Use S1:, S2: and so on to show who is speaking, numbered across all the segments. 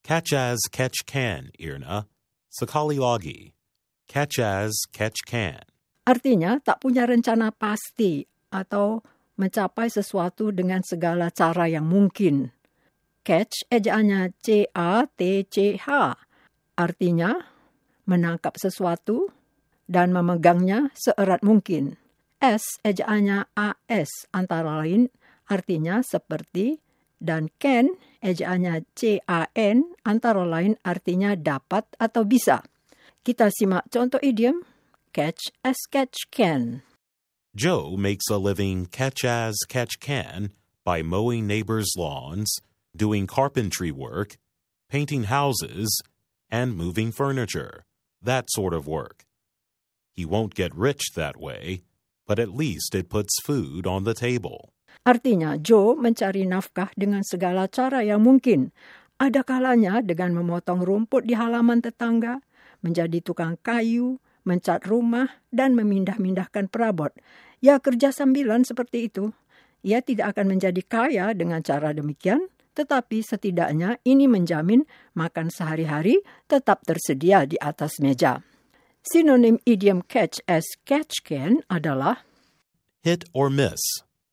S1: Catch as catch can, Irna. Sekali lagi. Catch as catch can.
S2: Artinya tak punya rencana pasti atau mencapai sesuatu dengan segala cara yang mungkin. Catch ejaannya C-A-T-C-H. Artinya menangkap sesuatu dan memegangnya seerat mungkin. S ejaannya AS antara lain artinya seperti dan can ejaannya C-A-N antara lain artinya dapat atau bisa. Kita simak contoh idiom catch as catch can.
S1: Joe makes a living catch as catch can by mowing neighbors' lawns, doing carpentry work, painting houses, and moving furniture. That sort of work. He won't get rich that way, but at least it puts food on the table.
S2: Artinya, Joe mencari nafkah dengan segala cara yang mungkin. Ada kalanya dengan memotong rumput di halaman tetangga, menjadi tukang kayu, mencat rumah, dan memindah-mindahkan perabot. Ya, kerja sambilan seperti itu. Ia tidak akan menjadi kaya dengan cara demikian, tetapi setidaknya ini menjamin makan sehari-hari tetap tersedia di atas meja. Sinonim idiom catch as catch can adalah
S1: Hit or miss.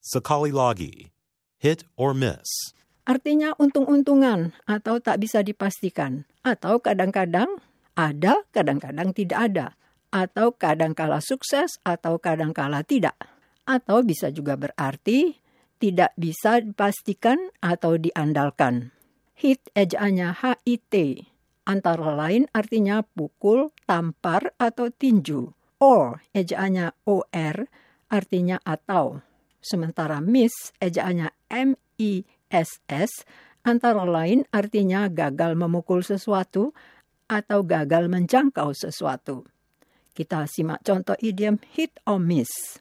S1: Sekali lagi. Hit or miss.
S2: Artinya untung-untungan atau tak bisa dipastikan. Atau kadang-kadang ada, kadang-kadang tidak ada. Atau kadang-kala sukses atau kadang-kala tidak. Atau bisa juga berarti tidak bisa dipastikan atau diandalkan. Hit ejaannya HIT. Antara lain artinya pukul, tampar, atau tinju. Or ejaannya OR artinya atau. Sementara miss ejaannya M-I-S-S antara lain artinya gagal memukul sesuatu atau gagal menjangkau sesuatu. Kita simak contoh idiom hit or miss.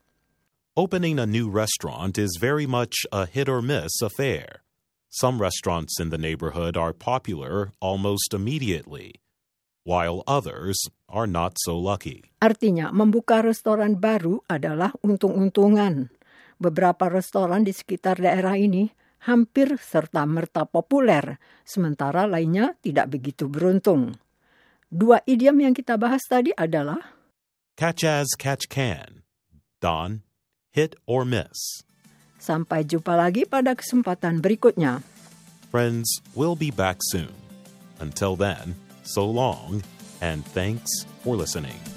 S1: Opening a new restaurant is very much a hit or miss affair. Some restaurants in the neighborhood are popular almost immediately, while others are not so lucky.
S2: Artinya, membuka restoran baru adalah untung-untungan. Beberapa restoran di sekitar daerah ini hampir serta-merta populer, sementara lainnya tidak begitu beruntung. Dua idiom yang kita bahas tadi adalah
S1: Catch as catch can. Don, hit or miss.
S2: sampai jumpa lagi pada kesempatan berikutnya.
S1: Friends, we'll be back soon. Until then, so long, and thanks for listening.